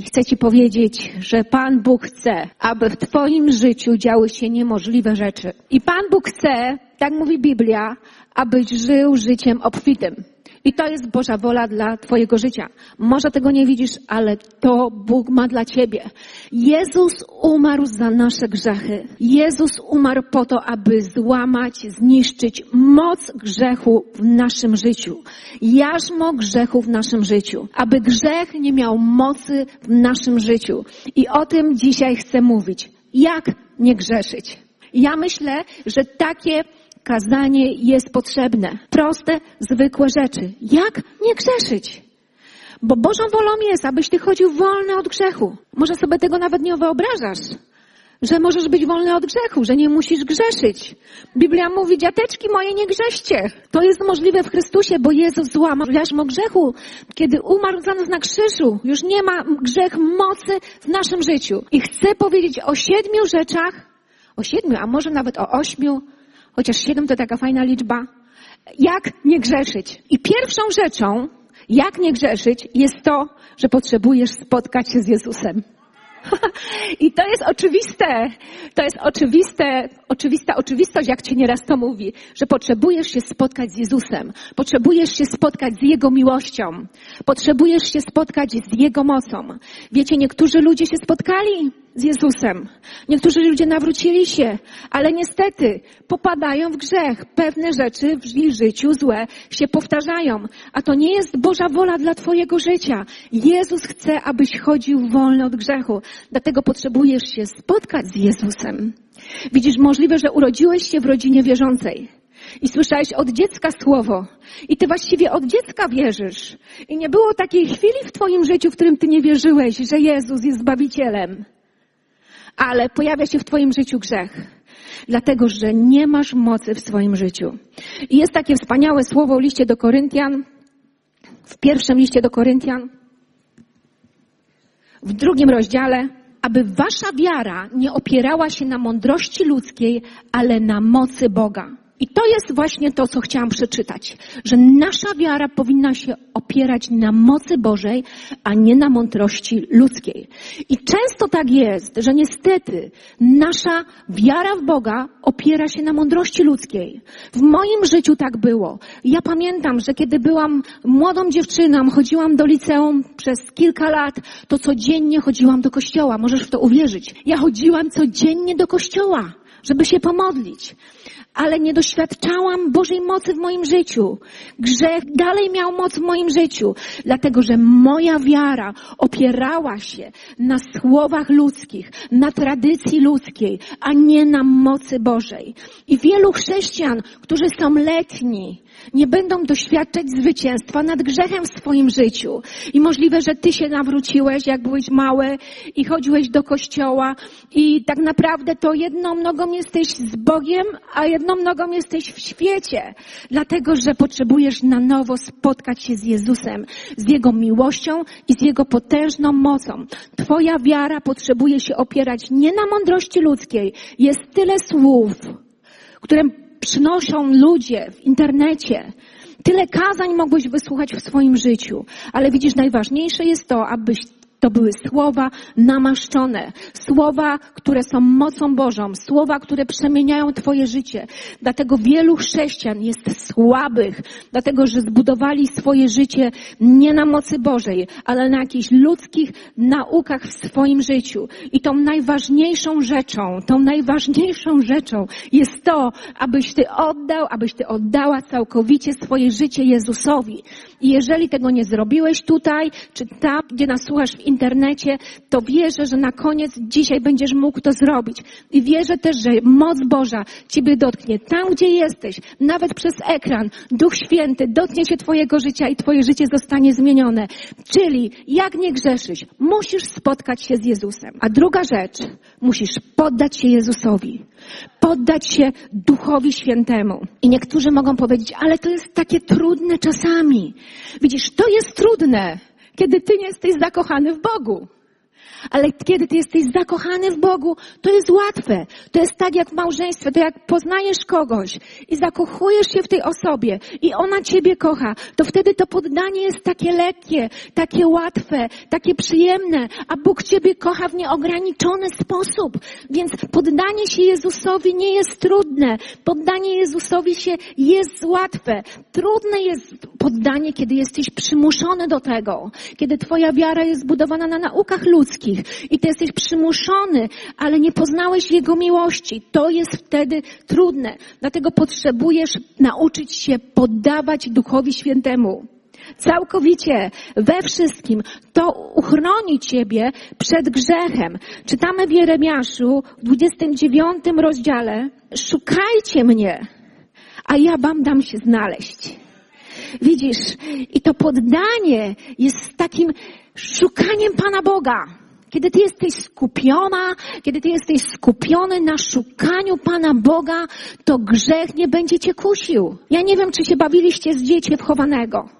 I chcę Ci powiedzieć, że Pan Bóg chce, aby w Twoim życiu działy się niemożliwe rzeczy. I Pan Bóg chce, tak mówi Biblia, abyś żył życiem obfitym. I to jest Boża wola dla Twojego życia. Może tego nie widzisz, ale to Bóg ma dla Ciebie. Jezus umarł za nasze grzechy. Jezus umarł po to, aby złamać, zniszczyć moc grzechu w naszym życiu. Jarzmo grzechu w naszym życiu. Aby grzech nie miał mocy w naszym życiu. I o tym dzisiaj chcę mówić. Jak nie grzeszyć? Ja myślę, że takie kazanie jest potrzebne. Proste, zwykłe rzeczy. Jak nie grzeszyć? Bo Bożą wolą jest, abyś ty chodził wolny od grzechu. Może sobie tego nawet nie wyobrażasz. Że możesz być wolny od grzechu, że nie musisz grzeszyć. Biblia mówi, dziateczki moje, nie grzeście. To jest możliwe w Chrystusie, bo Jezus złamał jarzmo grzechu. Kiedy umarł za nas na krzyżu, już nie ma grzech mocy w naszym życiu. I chcę powiedzieć o siedmiu rzeczach, o siedmiu, a może nawet o ośmiu, chociaż siedem to taka fajna liczba, jak nie grzeszyć. I pierwszą rzeczą, jak nie grzeszyć, jest to, że potrzebujesz spotkać się z Jezusem. I to jest oczywiste, to jest oczywiste, oczywista oczywistość, jak Ci nieraz to mówi, że potrzebujesz się spotkać z Jezusem, potrzebujesz się spotkać z Jego miłością, potrzebujesz się spotkać z Jego mocą. Wiecie, niektórzy ludzie się spotkali z Jezusem, niektórzy ludzie nawrócili się, ale niestety popadają w grzech. Pewne rzeczy w życiu złe się powtarzają, a to nie jest Boża wola dla Twojego życia. Jezus chce, abyś chodził wolny od grzechu. Dlatego potrzebujesz się spotkać z Jezusem. Widzisz, możliwe, że urodziłeś się w rodzinie wierzącej. I słyszałeś od dziecka słowo. I ty właściwie od dziecka wierzysz. I nie było takiej chwili w twoim życiu, w którym ty nie wierzyłeś, że Jezus jest Zbawicielem. Ale pojawia się w twoim życiu grzech. Dlatego, że nie masz mocy w swoim życiu. I jest takie wspaniałe słowo w liście do Koryntian, w pierwszym liście do Koryntian, w drugim rozdziale, aby wasza wiara nie opierała się na mądrości ludzkiej, ale na mocy Boga. I to jest właśnie to, co chciałam przeczytać, że nasza wiara powinna się opierać na mocy Bożej, a nie na mądrości ludzkiej. I często tak jest, że niestety nasza wiara w Boga opiera się na mądrości ludzkiej. W moim życiu tak było. Ja pamiętam, że kiedy byłam młodą dziewczyną, chodziłam do liceum przez kilka lat, to codziennie chodziłam do kościoła. Możesz w to uwierzyć. Ja chodziłam codziennie do kościoła, żeby się pomodlić ale nie doświadczałam Bożej mocy w moim życiu. Grzech dalej miał moc w moim życiu, dlatego że moja wiara opierała się na słowach ludzkich, na tradycji ludzkiej, a nie na mocy Bożej. I wielu chrześcijan, którzy są letni, nie będą doświadczać zwycięstwa nad grzechem w swoim życiu. I możliwe, że ty się nawróciłeś, jak byłeś mały i chodziłeś do kościoła i tak naprawdę to jedną nogą jesteś z Bogiem, a jedną nogą jesteś w świecie. Dlatego, że potrzebujesz na nowo spotkać się z Jezusem, z Jego miłością i z Jego potężną mocą. Twoja wiara potrzebuje się opierać nie na mądrości ludzkiej. Jest tyle słów, które przynoszą ludzie w internecie. Tyle kazań mogłeś wysłuchać w swoim życiu, ale widzisz, najważniejsze jest to, abyś to były słowa namaszczone, słowa, które są mocą Bożą, słowa, które przemieniają Twoje życie. Dlatego wielu chrześcijan jest słabych, dlatego że zbudowali swoje życie nie na mocy Bożej, ale na jakichś ludzkich naukach w swoim życiu. I tą najważniejszą rzeczą, tą najważniejszą rzeczą jest to, abyś Ty oddał, abyś Ty oddała całkowicie swoje życie Jezusowi. I jeżeli tego nie zrobiłeś tutaj, czy tam, gdzie nas słuchasz w internecie, to wierzę, że na koniec dzisiaj będziesz mógł to zrobić. I wierzę też, że moc Boża Ciebie dotknie tam, gdzie jesteś, nawet przez ekran. Duch Święty dotknie się Twojego życia i Twoje życie zostanie zmienione. Czyli jak nie grzeszysz, musisz spotkać się z Jezusem. A druga rzecz, musisz poddać się Jezusowi. Poddać się Duchowi Świętemu. I niektórzy mogą powiedzieć, ale to jest takie trudne czasami. Widzisz, to jest trudne kiedy ty nie jesteś zakochany w Bogu. Ale kiedy ty jesteś zakochany w Bogu, to jest łatwe. To jest tak jak w małżeństwie, to jak poznajesz kogoś i zakochujesz się w tej osobie i ona ciebie kocha, to wtedy to poddanie jest takie lekkie, takie łatwe, takie przyjemne, a Bóg ciebie kocha w nieograniczony sposób. Więc poddanie się Jezusowi nie jest trudne. Poddanie Jezusowi się jest łatwe. Trudne jest poddanie, kiedy jesteś przymuszony do tego, kiedy twoja wiara jest zbudowana na naukach ludzkich, i ty jesteś przymuszony, ale nie poznałeś Jego miłości. To jest wtedy trudne. Dlatego potrzebujesz nauczyć się poddawać Duchowi Świętemu. Całkowicie, we wszystkim. To uchroni Ciebie przed grzechem. Czytamy w Jeremiaszu w 29 rozdziale. Szukajcie mnie, a ja Wam dam się znaleźć. Widzisz, i to poddanie jest takim szukaniem Pana Boga. Kiedy ty jesteś skupiona, kiedy ty jesteś skupiony na szukaniu Pana Boga, to grzech nie będzie cię kusił. Ja nie wiem, czy się bawiliście z dziecię wchowanego.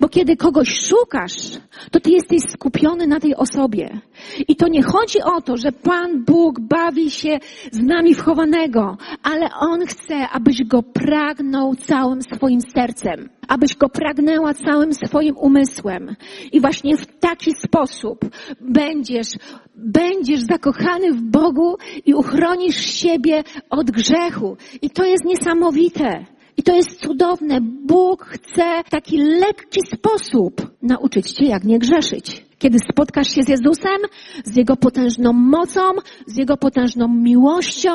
Bo kiedy kogoś szukasz, to ty jesteś skupiony na tej osobie. I to nie chodzi o to, że Pan Bóg bawi się z nami wchowanego, ale On chce, abyś Go pragnął całym swoim sercem. Abyś Go pragnęła całym swoim umysłem. I właśnie w taki sposób będziesz, będziesz zakochany w Bogu i uchronisz siebie od grzechu. I to jest niesamowite. I to jest cudowne. Bóg chce w taki lekki sposób nauczyć cię, jak nie grzeszyć. Kiedy spotkasz się z Jezusem, z Jego potężną mocą, z Jego potężną miłością,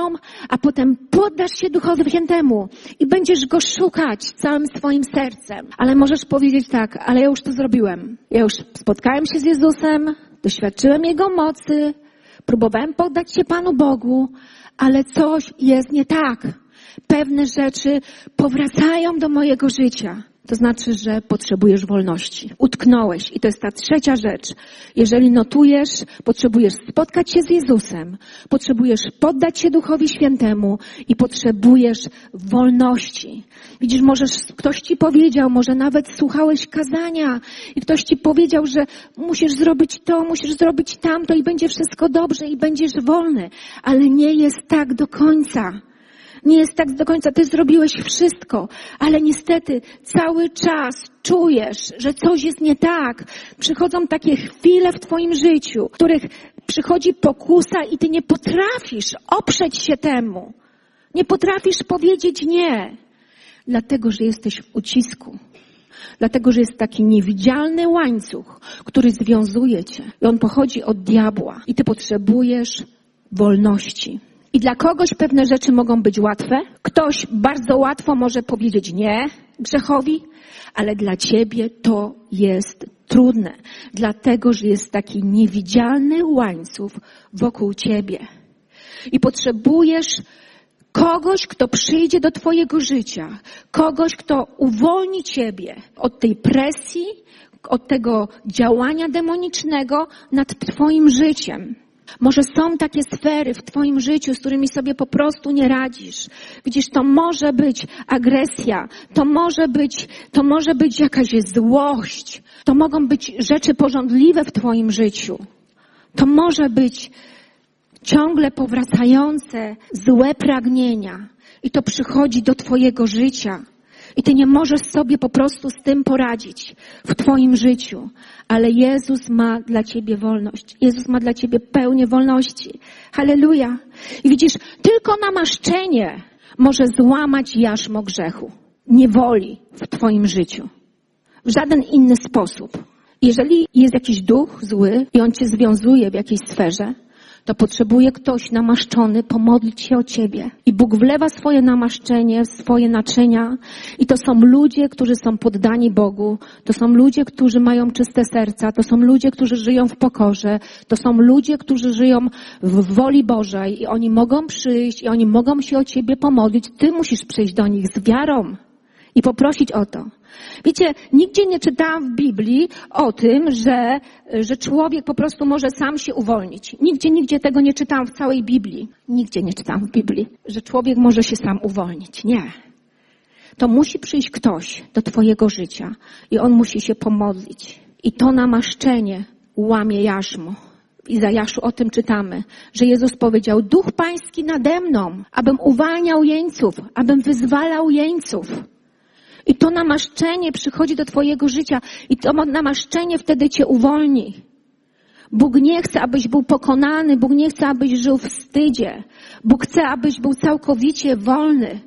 a potem poddasz się Duchowi Świętemu i będziesz Go szukać całym swoim sercem. Ale możesz powiedzieć tak, ale ja już to zrobiłem. Ja już spotkałem się z Jezusem, doświadczyłem Jego mocy, próbowałem poddać się Panu Bogu, ale coś jest nie tak pewne rzeczy powracają do mojego życia. To znaczy, że potrzebujesz wolności. Utknąłeś. I to jest ta trzecia rzecz. Jeżeli notujesz, potrzebujesz spotkać się z Jezusem, potrzebujesz poddać się Duchowi Świętemu i potrzebujesz wolności. Widzisz, możesz, ktoś ci powiedział, może nawet słuchałeś kazania i ktoś ci powiedział, że musisz zrobić to, musisz zrobić tamto i będzie wszystko dobrze i będziesz wolny. Ale nie jest tak do końca nie jest tak do końca, ty zrobiłeś wszystko, ale niestety cały czas czujesz, że coś jest nie tak. Przychodzą takie chwile w twoim życiu, w których przychodzi pokusa i ty nie potrafisz oprzeć się temu. Nie potrafisz powiedzieć nie, dlatego że jesteś w ucisku. Dlatego, że jest taki niewidzialny łańcuch, który związuje cię. I on pochodzi od diabła. I ty potrzebujesz wolności. I dla kogoś pewne rzeczy mogą być łatwe. Ktoś bardzo łatwo może powiedzieć nie grzechowi, ale dla ciebie to jest trudne, dlatego że jest taki niewidzialny łańcuch wokół ciebie. I potrzebujesz kogoś, kto przyjdzie do twojego życia, kogoś, kto uwolni ciebie od tej presji, od tego działania demonicznego nad twoim życiem. Może są takie sfery w Twoim życiu, z którymi sobie po prostu nie radzisz. Widzisz, to może być agresja, to może być, to może być jakaś złość, to mogą być rzeczy porządliwe w Twoim życiu. To może być ciągle powracające złe pragnienia i to przychodzi do Twojego życia. I ty nie możesz sobie po prostu z tym poradzić w twoim życiu. Ale Jezus ma dla ciebie wolność. Jezus ma dla ciebie pełnię wolności. Halleluja. I widzisz, tylko namaszczenie może złamać jarzmo grzechu, niewoli w twoim życiu. W żaden inny sposób. Jeżeli jest jakiś duch zły i on cię związuje w jakiejś sferze, to potrzebuje ktoś namaszczony pomodlić się o ciebie. I Bóg wlewa swoje namaszczenie, swoje naczynia. I to są ludzie, którzy są poddani Bogu. To są ludzie, którzy mają czyste serca. To są ludzie, którzy żyją w pokorze. To są ludzie, którzy żyją w woli Bożej. I oni mogą przyjść i oni mogą się o ciebie pomodlić. Ty musisz przyjść do nich z wiarą i poprosić o to. Wiecie, nigdzie nie czytałam w Biblii o tym, że, że człowiek po prostu może sam się uwolnić. Nigdzie, nigdzie tego nie czytałam w całej Biblii. Nigdzie nie czytałam w Biblii, że człowiek może się sam uwolnić. Nie. To musi przyjść ktoś do Twojego życia i on musi się pomodlić. I to namaszczenie łamie jarzmo. W Izajaszu o tym czytamy, że Jezus powiedział, Duch Pański nade mną, abym uwalniał jeńców, abym wyzwalał jeńców. I to namaszczenie przychodzi do Twojego życia i to namaszczenie wtedy Cię uwolni. Bóg nie chce, abyś był pokonany, Bóg nie chce, abyś żył w wstydzie. Bóg chce, abyś był całkowicie wolny.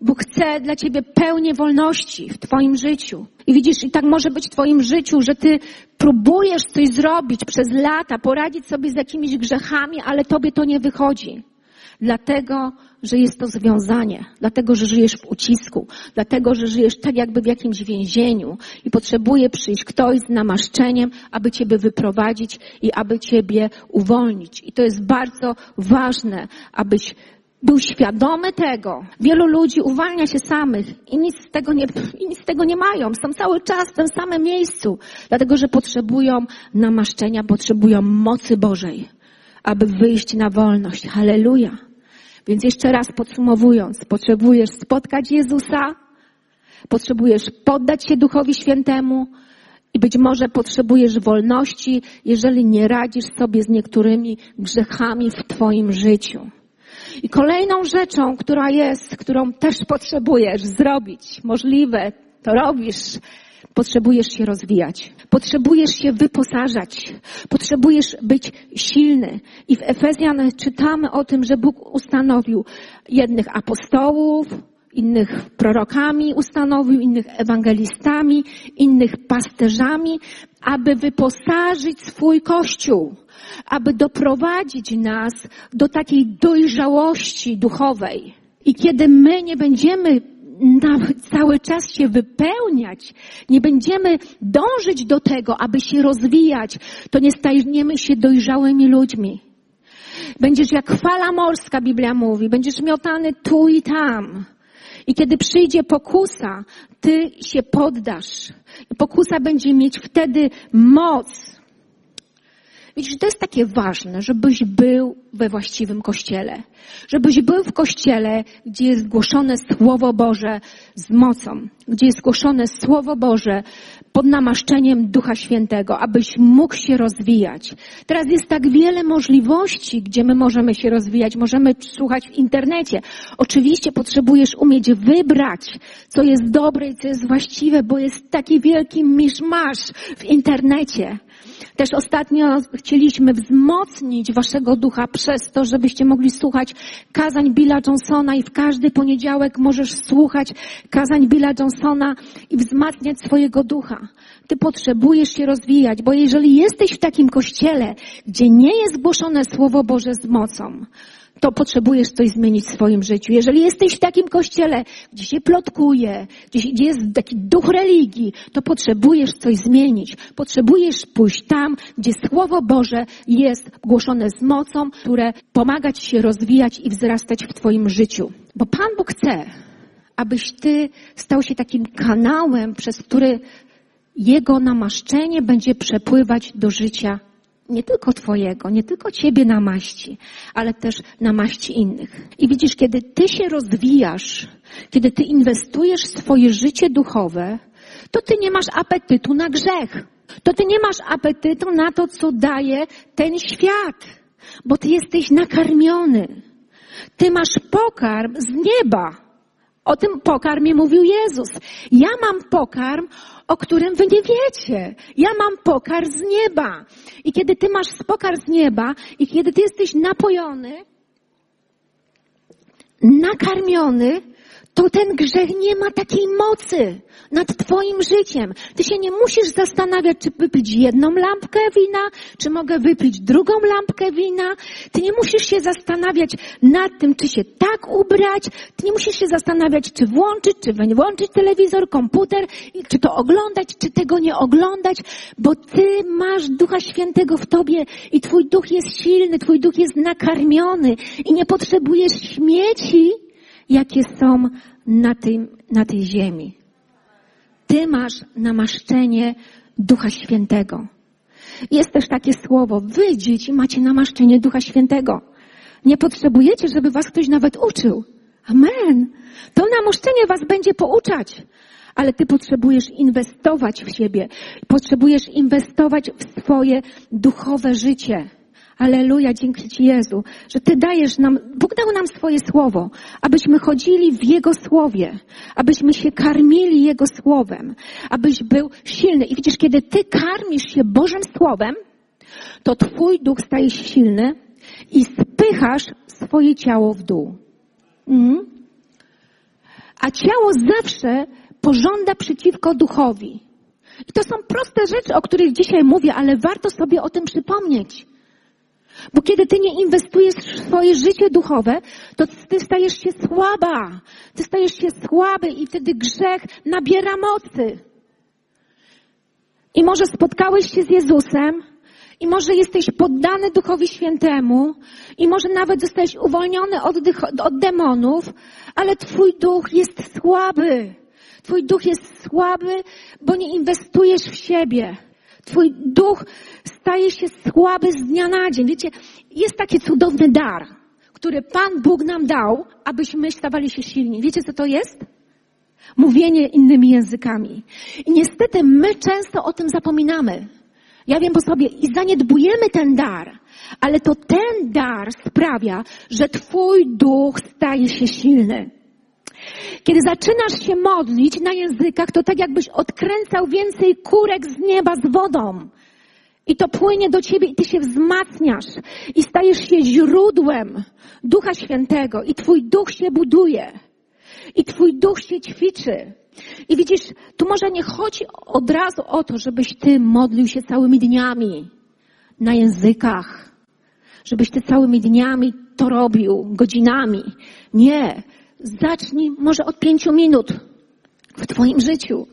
Bóg chce dla Ciebie pełnię wolności w Twoim życiu. I widzisz, i tak może być w Twoim życiu, że Ty próbujesz coś zrobić przez lata, poradzić sobie z jakimiś grzechami, ale Tobie to nie wychodzi. Dlatego, że jest to związanie, dlatego, że żyjesz w ucisku, dlatego, że żyjesz tak jakby w jakimś więzieniu i potrzebuje przyjść ktoś z namaszczeniem, aby Ciebie wyprowadzić i aby Ciebie uwolnić. I to jest bardzo ważne, abyś był świadomy tego. Wielu ludzi uwalnia się samych i nic z tego nie, i nic z tego nie mają. Są cały czas w tym samym miejscu, dlatego że potrzebują namaszczenia, potrzebują mocy Bożej, aby wyjść na wolność. Halleluja. Więc jeszcze raz podsumowując, potrzebujesz spotkać Jezusa, potrzebujesz poddać się Duchowi Świętemu i być może potrzebujesz wolności, jeżeli nie radzisz sobie z niektórymi grzechami w Twoim życiu. I kolejną rzeczą, która jest, którą też potrzebujesz zrobić, możliwe, to robisz, potrzebujesz się rozwijać. Potrzebujesz się wyposażać. Potrzebujesz być silny. I w Efezjan czytamy o tym, że Bóg ustanowił jednych apostołów, innych prorokami ustanowił, innych ewangelistami, innych pasterzami, aby wyposażyć swój kościół, aby doprowadzić nas do takiej dojrzałości duchowej. I kiedy my nie będziemy cały czas się wypełniać, nie będziemy dążyć do tego, aby się rozwijać, to nie staniemy się dojrzałymi ludźmi. Będziesz jak fala morska, Biblia mówi, będziesz miotany tu i tam. I kiedy przyjdzie pokusa, ty się poddasz. Pokusa będzie mieć wtedy moc. Widzisz, to jest takie ważne, żebyś był we właściwym kościele. Żebyś był w kościele, gdzie jest głoszone Słowo Boże z mocą. Gdzie jest głoszone Słowo Boże pod namaszczeniem Ducha Świętego, abyś mógł się rozwijać. Teraz jest tak wiele możliwości, gdzie my możemy się rozwijać. Możemy słuchać w internecie. Oczywiście potrzebujesz umieć wybrać, co jest dobre i co jest właściwe, bo jest taki wielki miszmasz w internecie. Też ostatnio chcieliśmy wzmocnić waszego ducha przez to, żebyście mogli słuchać kazań Billa Johnsona i w każdy poniedziałek możesz słuchać kazań Billa Johnsona i wzmacniać swojego ducha. Ty potrzebujesz się rozwijać, bo jeżeli jesteś w takim kościele, gdzie nie jest głoszone Słowo Boże z mocą, to potrzebujesz coś zmienić w swoim życiu. Jeżeli jesteś w takim kościele, gdzie się plotkuje, gdzie jest taki duch religii, to potrzebujesz coś zmienić. Potrzebujesz pójść tam, gdzie Słowo Boże jest głoszone z mocą, które pomaga Ci się rozwijać i wzrastać w Twoim życiu. Bo Pan Bóg chce, abyś Ty stał się takim kanałem, przez który Jego namaszczenie będzie przepływać do życia nie tylko Twojego, nie tylko Ciebie namaści, ale też namaści innych. I widzisz, kiedy Ty się rozwijasz, kiedy Ty inwestujesz swoje życie duchowe, to Ty nie masz apetytu na grzech. To Ty nie masz apetytu na to, co daje ten świat, bo Ty jesteś nakarmiony. Ty masz pokarm z nieba. O tym pokarmie mówił Jezus. Ja mam pokarm, o którym wy nie wiecie. Ja mam pokarm z nieba. I kiedy ty masz pokarm z nieba i kiedy ty jesteś napojony, nakarmiony, to ten grzech nie ma takiej mocy nad Twoim życiem. Ty się nie musisz zastanawiać, czy wypić jedną lampkę wina, czy mogę wypić drugą lampkę wina. Ty nie musisz się zastanawiać nad tym, czy się tak ubrać. Ty nie musisz się zastanawiać, czy włączyć, czy nie włączyć telewizor, komputer, czy to oglądać, czy tego nie oglądać, bo Ty masz Ducha Świętego w Tobie i Twój Duch jest silny, Twój Duch jest nakarmiony i nie potrzebujesz śmieci, jakie są na, tym, na tej ziemi. Ty masz namaszczenie Ducha Świętego. Jest też takie słowo, wy dzieci macie namaszczenie Ducha Świętego. Nie potrzebujecie, żeby was ktoś nawet uczył. Amen. To namaszczenie was będzie pouczać. Ale ty potrzebujesz inwestować w siebie. Potrzebujesz inwestować w swoje duchowe życie. Aleluja, dzięki Ci Jezu, że Ty dajesz nam, Bóg dał nam swoje słowo, abyśmy chodzili w Jego słowie, abyśmy się karmili Jego słowem, abyś był silny. I widzisz, kiedy Ty karmisz się Bożym Słowem, to Twój duch staje się silny i spychasz swoje ciało w dół. Mm. A ciało zawsze pożąda przeciwko duchowi. I to są proste rzeczy, o których dzisiaj mówię, ale warto sobie o tym przypomnieć. Bo kiedy ty nie inwestujesz w swoje życie duchowe, to ty stajesz się słaba. Ty stajesz się słaby i wtedy grzech nabiera mocy. I może spotkałeś się z Jezusem, i może jesteś poddany Duchowi Świętemu, i może nawet zostałeś uwolniony od, od demonów, ale Twój duch jest słaby. Twój duch jest słaby, bo nie inwestujesz w siebie. Twój duch staje się słaby z dnia na dzień. Wiecie, jest taki cudowny dar, który Pan Bóg nam dał, abyśmy stawali się silni. Wiecie, co to jest? Mówienie innymi językami. I niestety my często o tym zapominamy. Ja wiem po sobie i zaniedbujemy ten dar, ale to ten dar sprawia, że Twój duch staje się silny. Kiedy zaczynasz się modlić na językach, to tak jakbyś odkręcał więcej kurek z nieba z wodą. I to płynie do ciebie i ty się wzmacniasz i stajesz się źródłem Ducha Świętego i twój duch się buduje i twój duch się ćwiczy. I widzisz, tu może nie chodzi od razu o to, żebyś ty modlił się całymi dniami na językach, żebyś ty całymi dniami to robił, godzinami. Nie. Zacznij może od pięciu minut w Twoim życiu.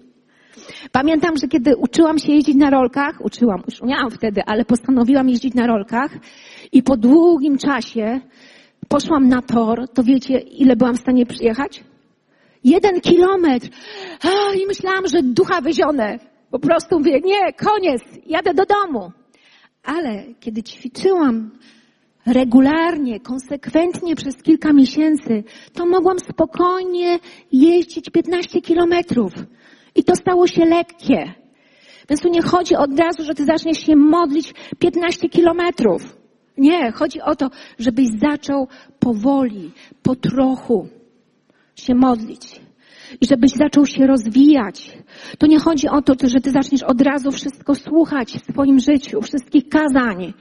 Pamiętam, że kiedy uczyłam się jeździć na rolkach, uczyłam, już umiałam wtedy, ale postanowiłam jeździć na rolkach i po długim czasie poszłam na tor, to wiecie, ile byłam w stanie przyjechać? Jeden kilometr. A, I myślałam, że ducha wyzionę. Po prostu mówię, nie, koniec, jadę do domu. Ale kiedy ćwiczyłam regularnie, konsekwentnie przez kilka miesięcy, to mogłam spokojnie jeździć 15 kilometrów. I to stało się lekkie. Więc tu nie chodzi od razu, że ty zaczniesz się modlić 15 kilometrów. Nie, chodzi o to, żebyś zaczął powoli, po trochu się modlić. I żebyś zaczął się rozwijać. To nie chodzi o to, że ty zaczniesz od razu wszystko słuchać w swoim życiu, wszystkich kazań,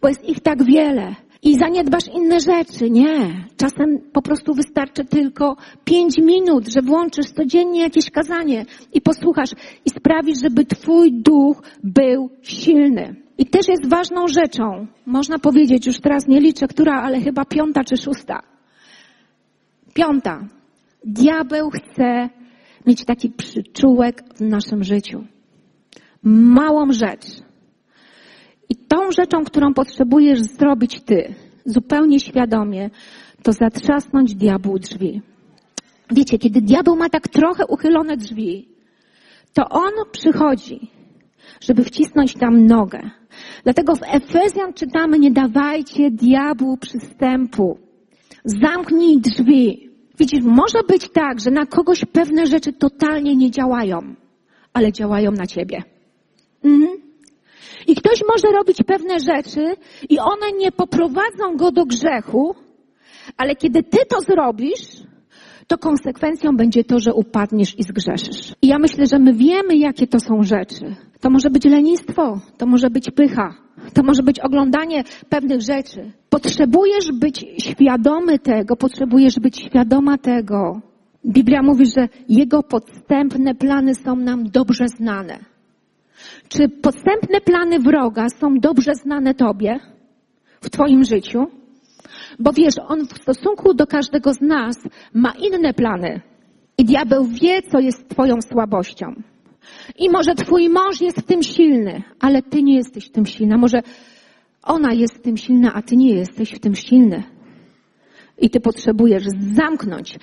bo jest ich tak wiele i zaniedbasz inne rzeczy. Nie. Czasem po prostu wystarczy tylko pięć minut, że włączysz codziennie jakieś kazanie i posłuchasz i sprawisz, żeby twój duch był silny. I też jest ważną rzeczą, można powiedzieć, już teraz nie liczę, która, ale chyba piąta czy szósta. Piąta. Diabeł chce mieć taki przyczółek w naszym życiu. Małą rzecz tą rzeczą, którą potrzebujesz zrobić ty, zupełnie świadomie, to zatrzasnąć diabłu drzwi. Wiecie, kiedy diabeł ma tak trochę uchylone drzwi, to on przychodzi, żeby wcisnąć tam nogę. Dlatego w Efezjan czytamy, nie dawajcie diabłu przystępu. Zamknij drzwi. Widzisz, może być tak, że na kogoś pewne rzeczy totalnie nie działają, ale działają na ciebie. Mhm. I ktoś może robić pewne rzeczy i one nie poprowadzą go do grzechu, ale kiedy ty to zrobisz, to konsekwencją będzie to, że upadniesz i zgrzeszysz. I ja myślę, że my wiemy, jakie to są rzeczy. To może być lenistwo, to może być pycha, to może być oglądanie pewnych rzeczy. Potrzebujesz być świadomy tego, potrzebujesz być świadoma tego. Biblia mówi, że Jego podstępne plany są nam dobrze znane. Czy podstępne plany wroga są dobrze znane Tobie w Twoim życiu? Bo wiesz, on w stosunku do każdego z nas ma inne plany. I diabeł wie, co jest Twoją słabością. I może Twój mąż jest w tym silny, ale Ty nie jesteś w tym silna. Może ona jest w tym silna, a Ty nie jesteś w tym silny. I Ty potrzebujesz zamknąć,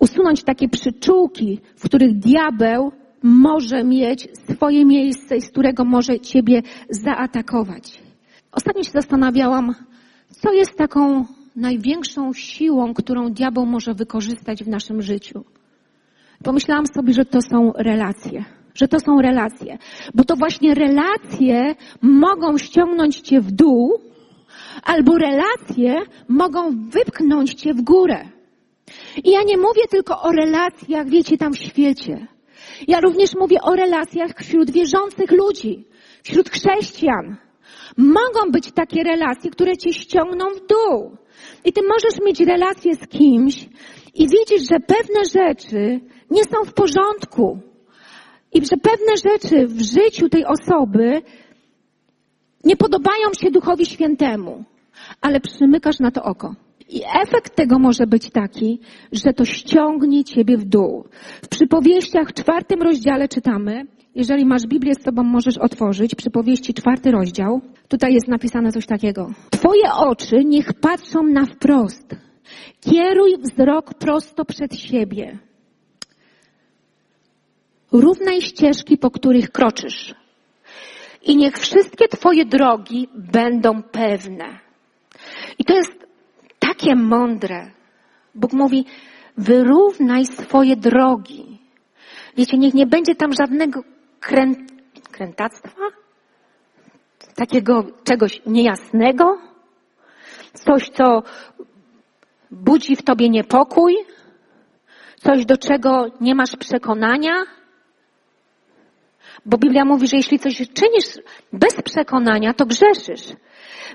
usunąć takie przyczółki, w których diabeł może mieć swoje miejsce i z którego może Ciebie zaatakować. Ostatnio się zastanawiałam, co jest taką największą siłą, którą diabeł może wykorzystać w naszym życiu. Pomyślałam sobie, że to są relacje. Że to są relacje. Bo to właśnie relacje mogą ściągnąć Cię w dół, albo relacje mogą wypchnąć cię w górę. I ja nie mówię tylko o relacjach, wiecie, tam w świecie. Ja również mówię o relacjach wśród wierzących ludzi, wśród chrześcijan. Mogą być takie relacje, które cię ściągną w dół. I ty możesz mieć relację z kimś i widzisz, że pewne rzeczy nie są w porządku. I że pewne rzeczy w życiu tej osoby nie podobają się Duchowi Świętemu, ale przymykasz na to oko. I efekt tego może być taki, że to ściągnie ciebie w dół. W przypowieściach czwartym rozdziale czytamy, jeżeli masz Biblię z sobą, możesz otworzyć, przypowieści czwarty rozdział. Tutaj jest napisane coś takiego. Twoje oczy niech patrzą na wprost. Kieruj wzrok prosto przed siebie. Równaj ścieżki, po których kroczysz. I niech wszystkie Twoje drogi będą pewne. I to jest takie mądre. Bóg mówi, wyrównaj swoje drogi. Wiecie, niech nie będzie tam żadnego krę... krętactwa, takiego czegoś niejasnego, coś, co budzi w tobie niepokój, coś, do czego nie masz przekonania. Bo Biblia mówi, że jeśli coś czynisz bez przekonania, to grzeszysz.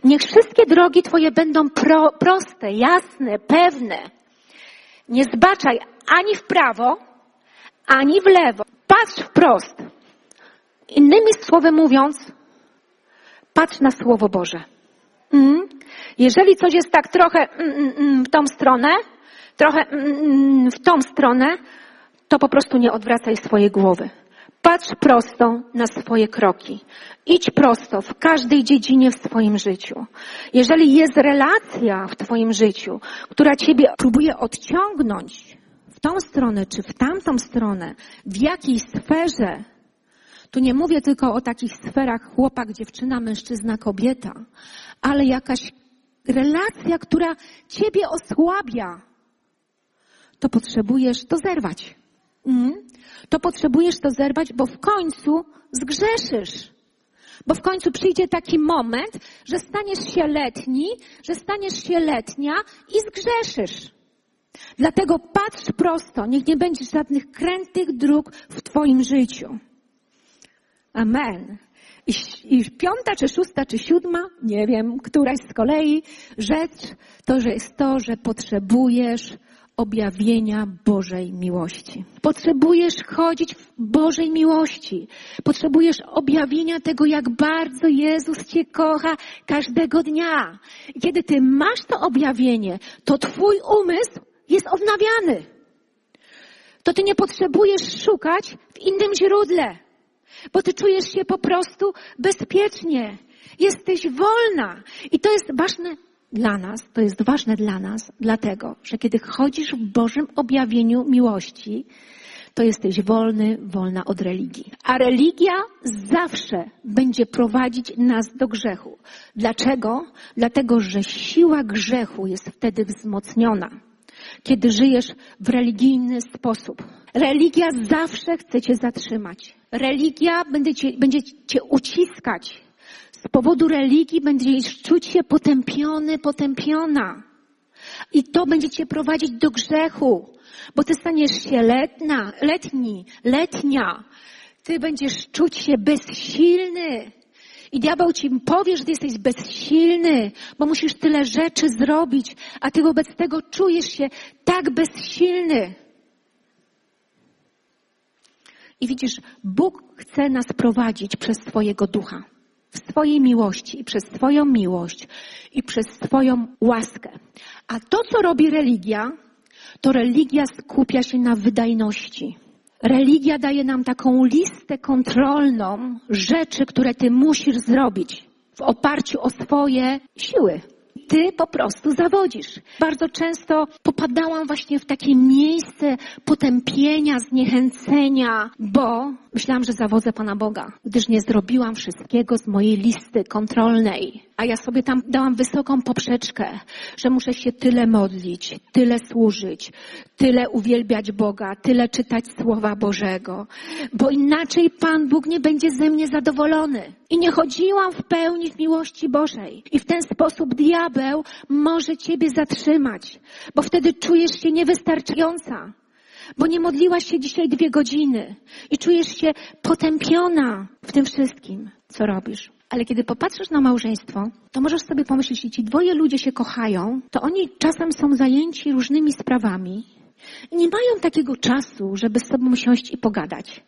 Niech wszystkie drogi Twoje będą pro, proste, jasne, pewne. Nie zbaczaj ani w prawo, ani w lewo. Patrz wprost. Innymi słowy mówiąc, patrz na Słowo Boże. Mm. Jeżeli coś jest tak trochę mm, mm, mm w tą stronę, trochę mm, mm, w tą stronę, to po prostu nie odwracaj swojej głowy. Patrz prosto na swoje kroki. Idź prosto w każdej dziedzinie w swoim życiu. Jeżeli jest relacja w Twoim życiu, która Ciebie próbuje odciągnąć w tą stronę czy w tamtą stronę, w jakiejś sferze, tu nie mówię tylko o takich sferach chłopak, dziewczyna, mężczyzna, kobieta, ale jakaś relacja, która Ciebie osłabia, to potrzebujesz to zerwać. Mm? To potrzebujesz to zerwać, bo w końcu zgrzeszysz. Bo w końcu przyjdzie taki moment, że staniesz się letni, że staniesz się letnia i zgrzeszysz. Dlatego patrz prosto, niech nie będzie żadnych krętych dróg w Twoim życiu. Amen. I, I piąta, czy szósta, czy siódma, nie wiem, któraś z kolei rzecz, to że jest to, że potrzebujesz objawienia Bożej miłości. Potrzebujesz chodzić w Bożej miłości. Potrzebujesz objawienia tego, jak bardzo Jezus Cię kocha każdego dnia. I kiedy Ty masz to objawienie, to Twój umysł jest odnawiany. To Ty nie potrzebujesz szukać w innym źródle, bo Ty czujesz się po prostu bezpiecznie. Jesteś wolna. I to jest ważne dla nas, to jest ważne dla nas, dlatego, że kiedy chodzisz w Bożym objawieniu miłości, to jesteś wolny, wolna od religii. A religia zawsze będzie prowadzić nas do grzechu. Dlaczego? Dlatego, że siła grzechu jest wtedy wzmocniona, kiedy żyjesz w religijny sposób. Religia zawsze chce cię zatrzymać. Religia będzie cię, będzie cię uciskać z powodu religii będziesz czuć się potępiony, potępiona. I to będzie cię prowadzić do grzechu, bo ty staniesz się letna, letni, letnia. Ty będziesz czuć się bezsilny. I diabeł ci powie, że ty jesteś bezsilny, bo musisz tyle rzeczy zrobić, a ty wobec tego czujesz się tak bezsilny. I widzisz, Bóg chce nas prowadzić przez swojego ducha w swojej miłości i przez swoją miłość i przez swoją łaskę. A to, co robi religia, to religia skupia się na wydajności. Religia daje nam taką listę kontrolną rzeczy, które ty musisz zrobić w oparciu o swoje siły ty po prostu zawodzisz. Bardzo często popadałam właśnie w takie miejsce potępienia, zniechęcenia, bo myślałam, że zawodzę Pana Boga, gdyż nie zrobiłam wszystkiego z mojej listy kontrolnej. A ja sobie tam dałam wysoką poprzeczkę, że muszę się tyle modlić, tyle służyć, tyle uwielbiać Boga, tyle czytać Słowa Bożego, bo inaczej Pan Bóg nie będzie ze mnie zadowolony. I nie chodziłam w pełni w miłości Bożej. I w ten sposób diabeł może ciebie zatrzymać, bo wtedy czujesz się niewystarczająca bo nie modliłaś się dzisiaj dwie godziny i czujesz się potępiona w tym wszystkim, co robisz. Ale kiedy popatrzysz na małżeństwo, to możesz sobie pomyśleć, jeśli ci dwoje ludzie się kochają, to oni czasem są zajęci różnymi sprawami i nie mają takiego czasu, żeby z sobą siąść i pogadać.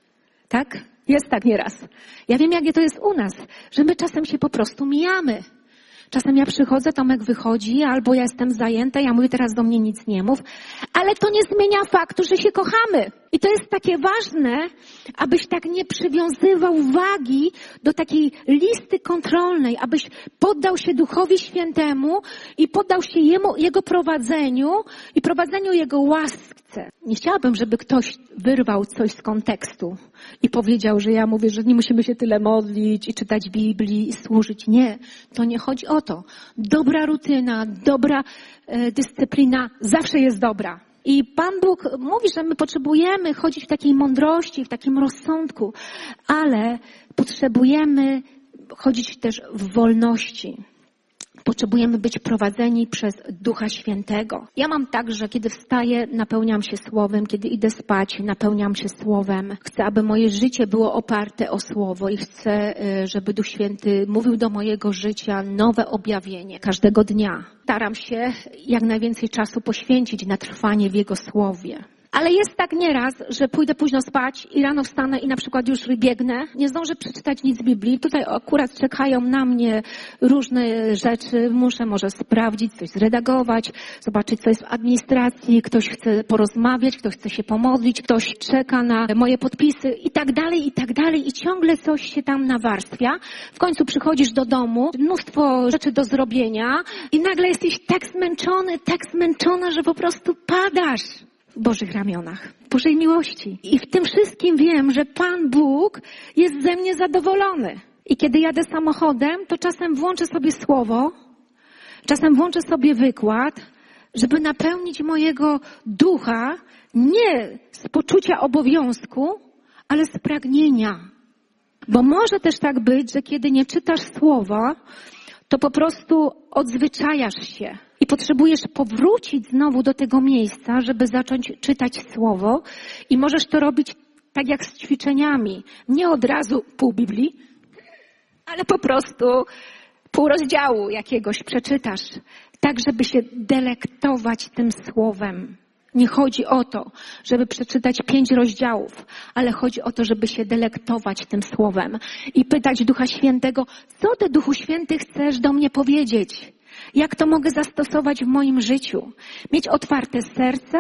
Tak? Jest tak nieraz. Ja wiem, jak to jest u nas, że my czasem się po prostu mijamy. Czasem ja przychodzę, Tomek wychodzi, albo ja jestem zajęta, ja mówię teraz do mnie nic nie mów, ale to nie zmienia faktu, że się kochamy. I to jest takie ważne, abyś tak nie przywiązywał wagi do takiej listy kontrolnej, abyś poddał się Duchowi Świętemu i poddał się Jemu, Jego prowadzeniu i prowadzeniu Jego łasce. Nie chciałabym, żeby ktoś wyrwał coś z kontekstu i powiedział, że ja mówię, że nie musimy się tyle modlić i czytać Biblii i służyć. Nie, to nie chodzi o to. Dobra rutyna, dobra e, dyscyplina zawsze jest dobra. I Pan Bóg mówi, że my potrzebujemy chodzić w takiej mądrości, w takim rozsądku, ale potrzebujemy chodzić też w wolności. Potrzebujemy być prowadzeni przez Ducha Świętego. Ja mam tak, że kiedy wstaję, napełniam się Słowem, kiedy idę spać, napełniam się Słowem. Chcę, aby moje życie było oparte o Słowo i chcę, y, żeby Duch Święty mówił do mojego życia nowe objawienie każdego dnia. Staram się jak najwięcej czasu poświęcić na trwanie w Jego Słowie. Ale jest tak nieraz, że pójdę późno spać i rano wstanę i na przykład już biegnę. Nie zdążę przeczytać nic z Biblii. Tutaj akurat czekają na mnie różne rzeczy. Muszę może sprawdzić, coś zredagować, zobaczyć, co jest w administracji. Ktoś chce porozmawiać, ktoś chce się pomodlić, ktoś czeka na moje podpisy i tak dalej, i tak dalej. I ciągle coś się tam nawarstwia. W końcu przychodzisz do domu, mnóstwo rzeczy do zrobienia i nagle jesteś tak zmęczony, tak zmęczona, że po prostu padasz Bożych ramionach, Bożej miłości. I w tym wszystkim wiem, że Pan Bóg jest ze mnie zadowolony. I kiedy jadę samochodem, to czasem włączę sobie słowo, czasem włączę sobie wykład, żeby napełnić mojego ducha nie z poczucia obowiązku, ale z pragnienia. Bo może też tak być, że kiedy nie czytasz słowa, to po prostu odzwyczajasz się i potrzebujesz powrócić znowu do tego miejsca, żeby zacząć czytać słowo i możesz to robić tak jak z ćwiczeniami. Nie od razu pół Biblii, ale po prostu pół rozdziału jakiegoś przeczytasz, tak żeby się delektować tym słowem. Nie chodzi o to, żeby przeczytać pięć rozdziałów, ale chodzi o to, żeby się delektować tym słowem i pytać Ducha Świętego, co Ty, Duchu Święty, chcesz do mnie powiedzieć? Jak to mogę zastosować w moim życiu? Mieć otwarte serce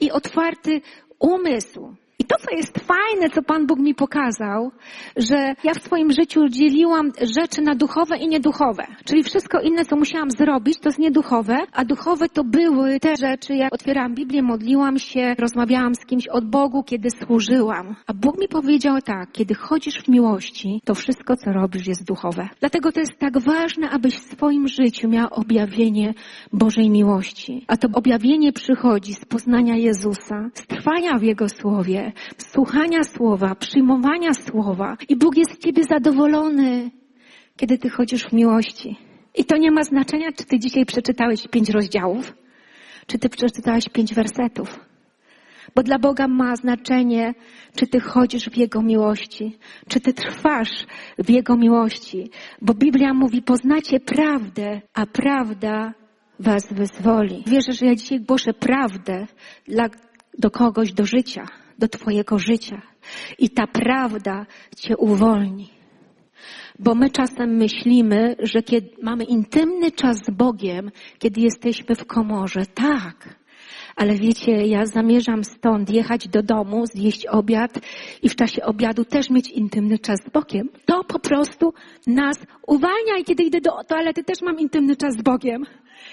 i otwarty umysł. I to, co jest fajne, co Pan Bóg mi pokazał, że ja w swoim życiu dzieliłam rzeczy na duchowe i nieduchowe. Czyli wszystko inne, co musiałam zrobić, to jest nieduchowe, a duchowe to były te rzeczy, jak otwierałam Biblię, modliłam się, rozmawiałam z kimś od Bogu, kiedy służyłam. A Bóg mi powiedział tak, kiedy chodzisz w miłości, to wszystko, co robisz, jest duchowe. Dlatego to jest tak ważne, abyś w swoim życiu miał objawienie Bożej miłości. A to objawienie przychodzi z poznania Jezusa, z trwania w Jego Słowie, słuchania słowa, przyjmowania słowa i Bóg jest z ciebie zadowolony, kiedy ty chodzisz w miłości. I to nie ma znaczenia, czy ty dzisiaj przeczytałeś pięć rozdziałów, czy ty przeczytałeś pięć wersetów. Bo dla Boga ma znaczenie, czy ty chodzisz w Jego miłości, czy ty trwasz w Jego miłości. Bo Biblia mówi, poznacie prawdę, a prawda was wyzwoli. Wierzę, że ja dzisiaj głoszę prawdę dla, do kogoś do życia do Twojego życia. I ta prawda Cię uwolni. Bo my czasem myślimy, że kiedy mamy intymny czas z Bogiem, kiedy jesteśmy w komorze. Tak. Ale wiecie, ja zamierzam stąd jechać do domu, zjeść obiad i w czasie obiadu też mieć intymny czas z Bogiem. To po prostu nas uwalnia i kiedy idę do toalety też mam intymny czas z Bogiem.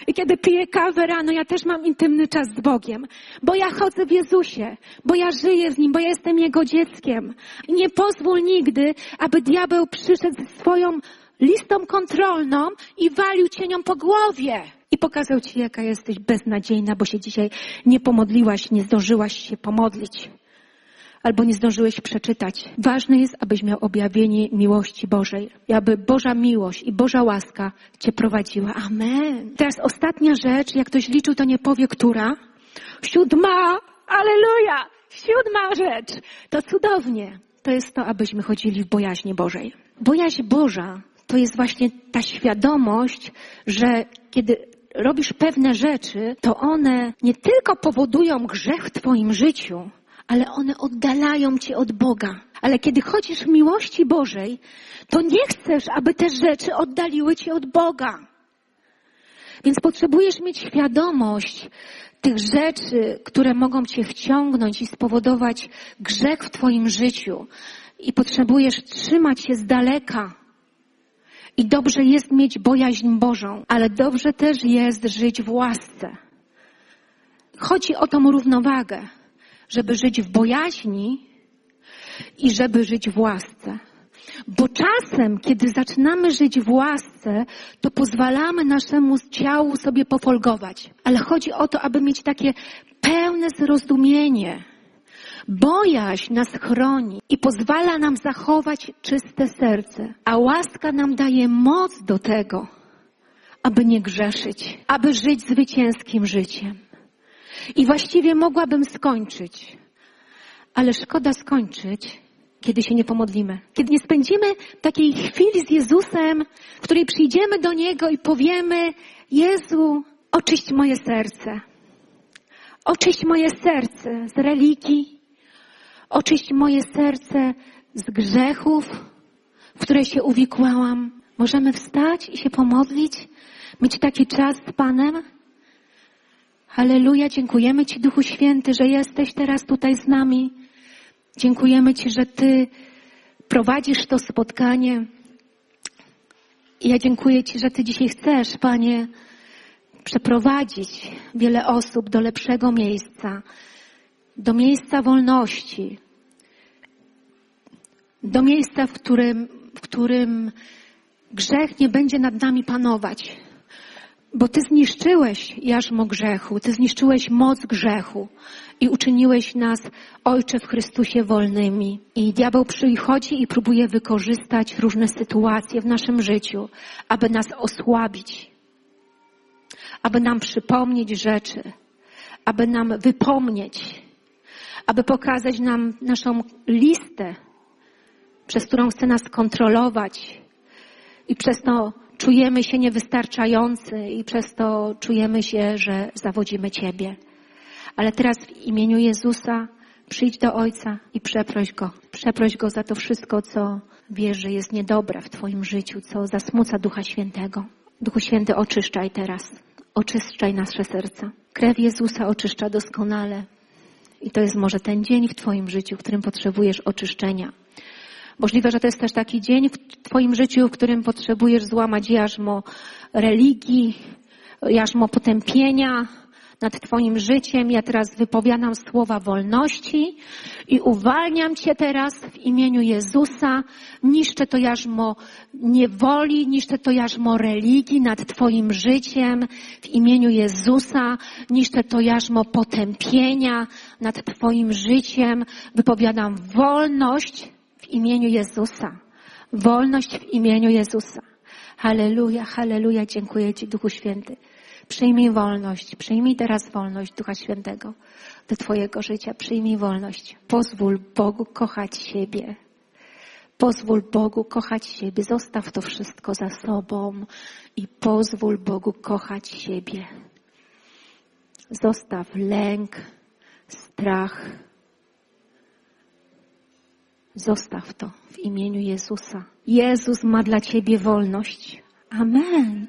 I kiedy piję kawę rano, ja też mam intymny czas z Bogiem, bo ja chodzę w Jezusie, bo ja żyję z Nim, bo ja jestem Jego dzieckiem. I nie pozwól nigdy, aby diabeł przyszedł ze swoją listą kontrolną i walił cię nią po głowie. I pokazał ci, jaka jesteś beznadziejna, bo się dzisiaj nie pomodliłaś, nie zdążyłaś się pomodlić. Albo nie zdążyłeś przeczytać. Ważne jest, abyś miał objawienie miłości Bożej. I aby Boża miłość i Boża łaska cię prowadziła. Amen. Teraz ostatnia rzecz, jak ktoś liczył, to nie powie, która. Siódma, aleluja, siódma rzecz. To cudownie. To jest to, abyśmy chodzili w bojaźni Bożej. Bojaźń Boża to jest właśnie ta świadomość, że kiedy robisz pewne rzeczy, to one nie tylko powodują grzech w Twoim życiu, ale one oddalają Cię od Boga. Ale kiedy chodzisz w miłości Bożej, to nie chcesz, aby te rzeczy oddaliły Cię od Boga. Więc potrzebujesz mieć świadomość tych rzeczy, które mogą Cię wciągnąć i spowodować grzech w Twoim życiu. I potrzebujesz trzymać się z daleka. I dobrze jest mieć bojaźń Bożą, ale dobrze też jest żyć w łasce. Chodzi o tą równowagę, żeby żyć w bojaźni i żeby żyć w łasce. Bo czasem, kiedy zaczynamy żyć w łasce, to pozwalamy naszemu ciału sobie pofolgować. Ale chodzi o to, aby mieć takie pełne zrozumienie. Bojaźń nas chroni i pozwala nam zachować czyste serce, a łaska nam daje moc do tego, aby nie grzeszyć, aby żyć zwycięskim życiem. I właściwie mogłabym skończyć, ale szkoda skończyć, kiedy się nie pomodlimy. Kiedy nie spędzimy takiej chwili z Jezusem, w której przyjdziemy do Niego i powiemy, Jezu, oczyść moje serce. Oczyść moje serce z religii. Oczyść moje serce z grzechów, w które się uwikłałam. Możemy wstać i się pomodlić, mieć taki czas z Panem. Halleluja, dziękujemy Ci, Duchu Święty, że jesteś teraz tutaj z nami. Dziękujemy Ci, że Ty prowadzisz to spotkanie. I ja dziękuję Ci, że Ty dzisiaj chcesz, Panie, przeprowadzić wiele osób do lepszego miejsca, do miejsca wolności, do miejsca, w którym, w którym grzech nie będzie nad nami panować. Bo Ty zniszczyłeś jarzmo grzechu, Ty zniszczyłeś moc grzechu i uczyniłeś nas, Ojcze, w Chrystusie wolnymi. I diabeł przychodzi i próbuje wykorzystać różne sytuacje w naszym życiu, aby nas osłabić, aby nam przypomnieć rzeczy, aby nam wypomnieć, aby pokazać nam naszą listę, przez którą chce nas kontrolować i przez to czujemy się niewystarczający i przez to czujemy się, że zawodzimy Ciebie. Ale teraz w imieniu Jezusa przyjdź do Ojca i przeproś Go. Przeproś Go za to wszystko, co wiesz, że jest niedobre w Twoim życiu, co zasmuca Ducha Świętego. Duchu Święty, oczyszczaj teraz. Oczyszczaj nasze serca. Krew Jezusa oczyszcza doskonale. I to jest może ten dzień w Twoim życiu, w którym potrzebujesz oczyszczenia. Możliwe, że to jest też taki dzień w Twoim życiu, w którym potrzebujesz złamać jarzmo religii, jarzmo potępienia nad Twoim życiem. Ja teraz wypowiadam słowa wolności i uwalniam Cię teraz w imieniu Jezusa. Niszczę to jarzmo niewoli, niszczę to jarzmo religii nad Twoim życiem w imieniu Jezusa. Niszczę to jarzmo potępienia nad Twoim życiem. Wypowiadam wolność w imieniu Jezusa. Wolność w imieniu Jezusa. Halleluja, halleluja. Dziękuję Ci, Duchu Święty. Przyjmij wolność. Przyjmij teraz wolność Ducha Świętego do Twojego życia. Przyjmij wolność. Pozwól Bogu kochać siebie. Pozwól Bogu kochać siebie. Zostaw to wszystko za sobą i pozwól Bogu kochać siebie. Zostaw lęk, strach, Zostaw to w imieniu Jezusa. Jezus ma dla Ciebie wolność. Amen.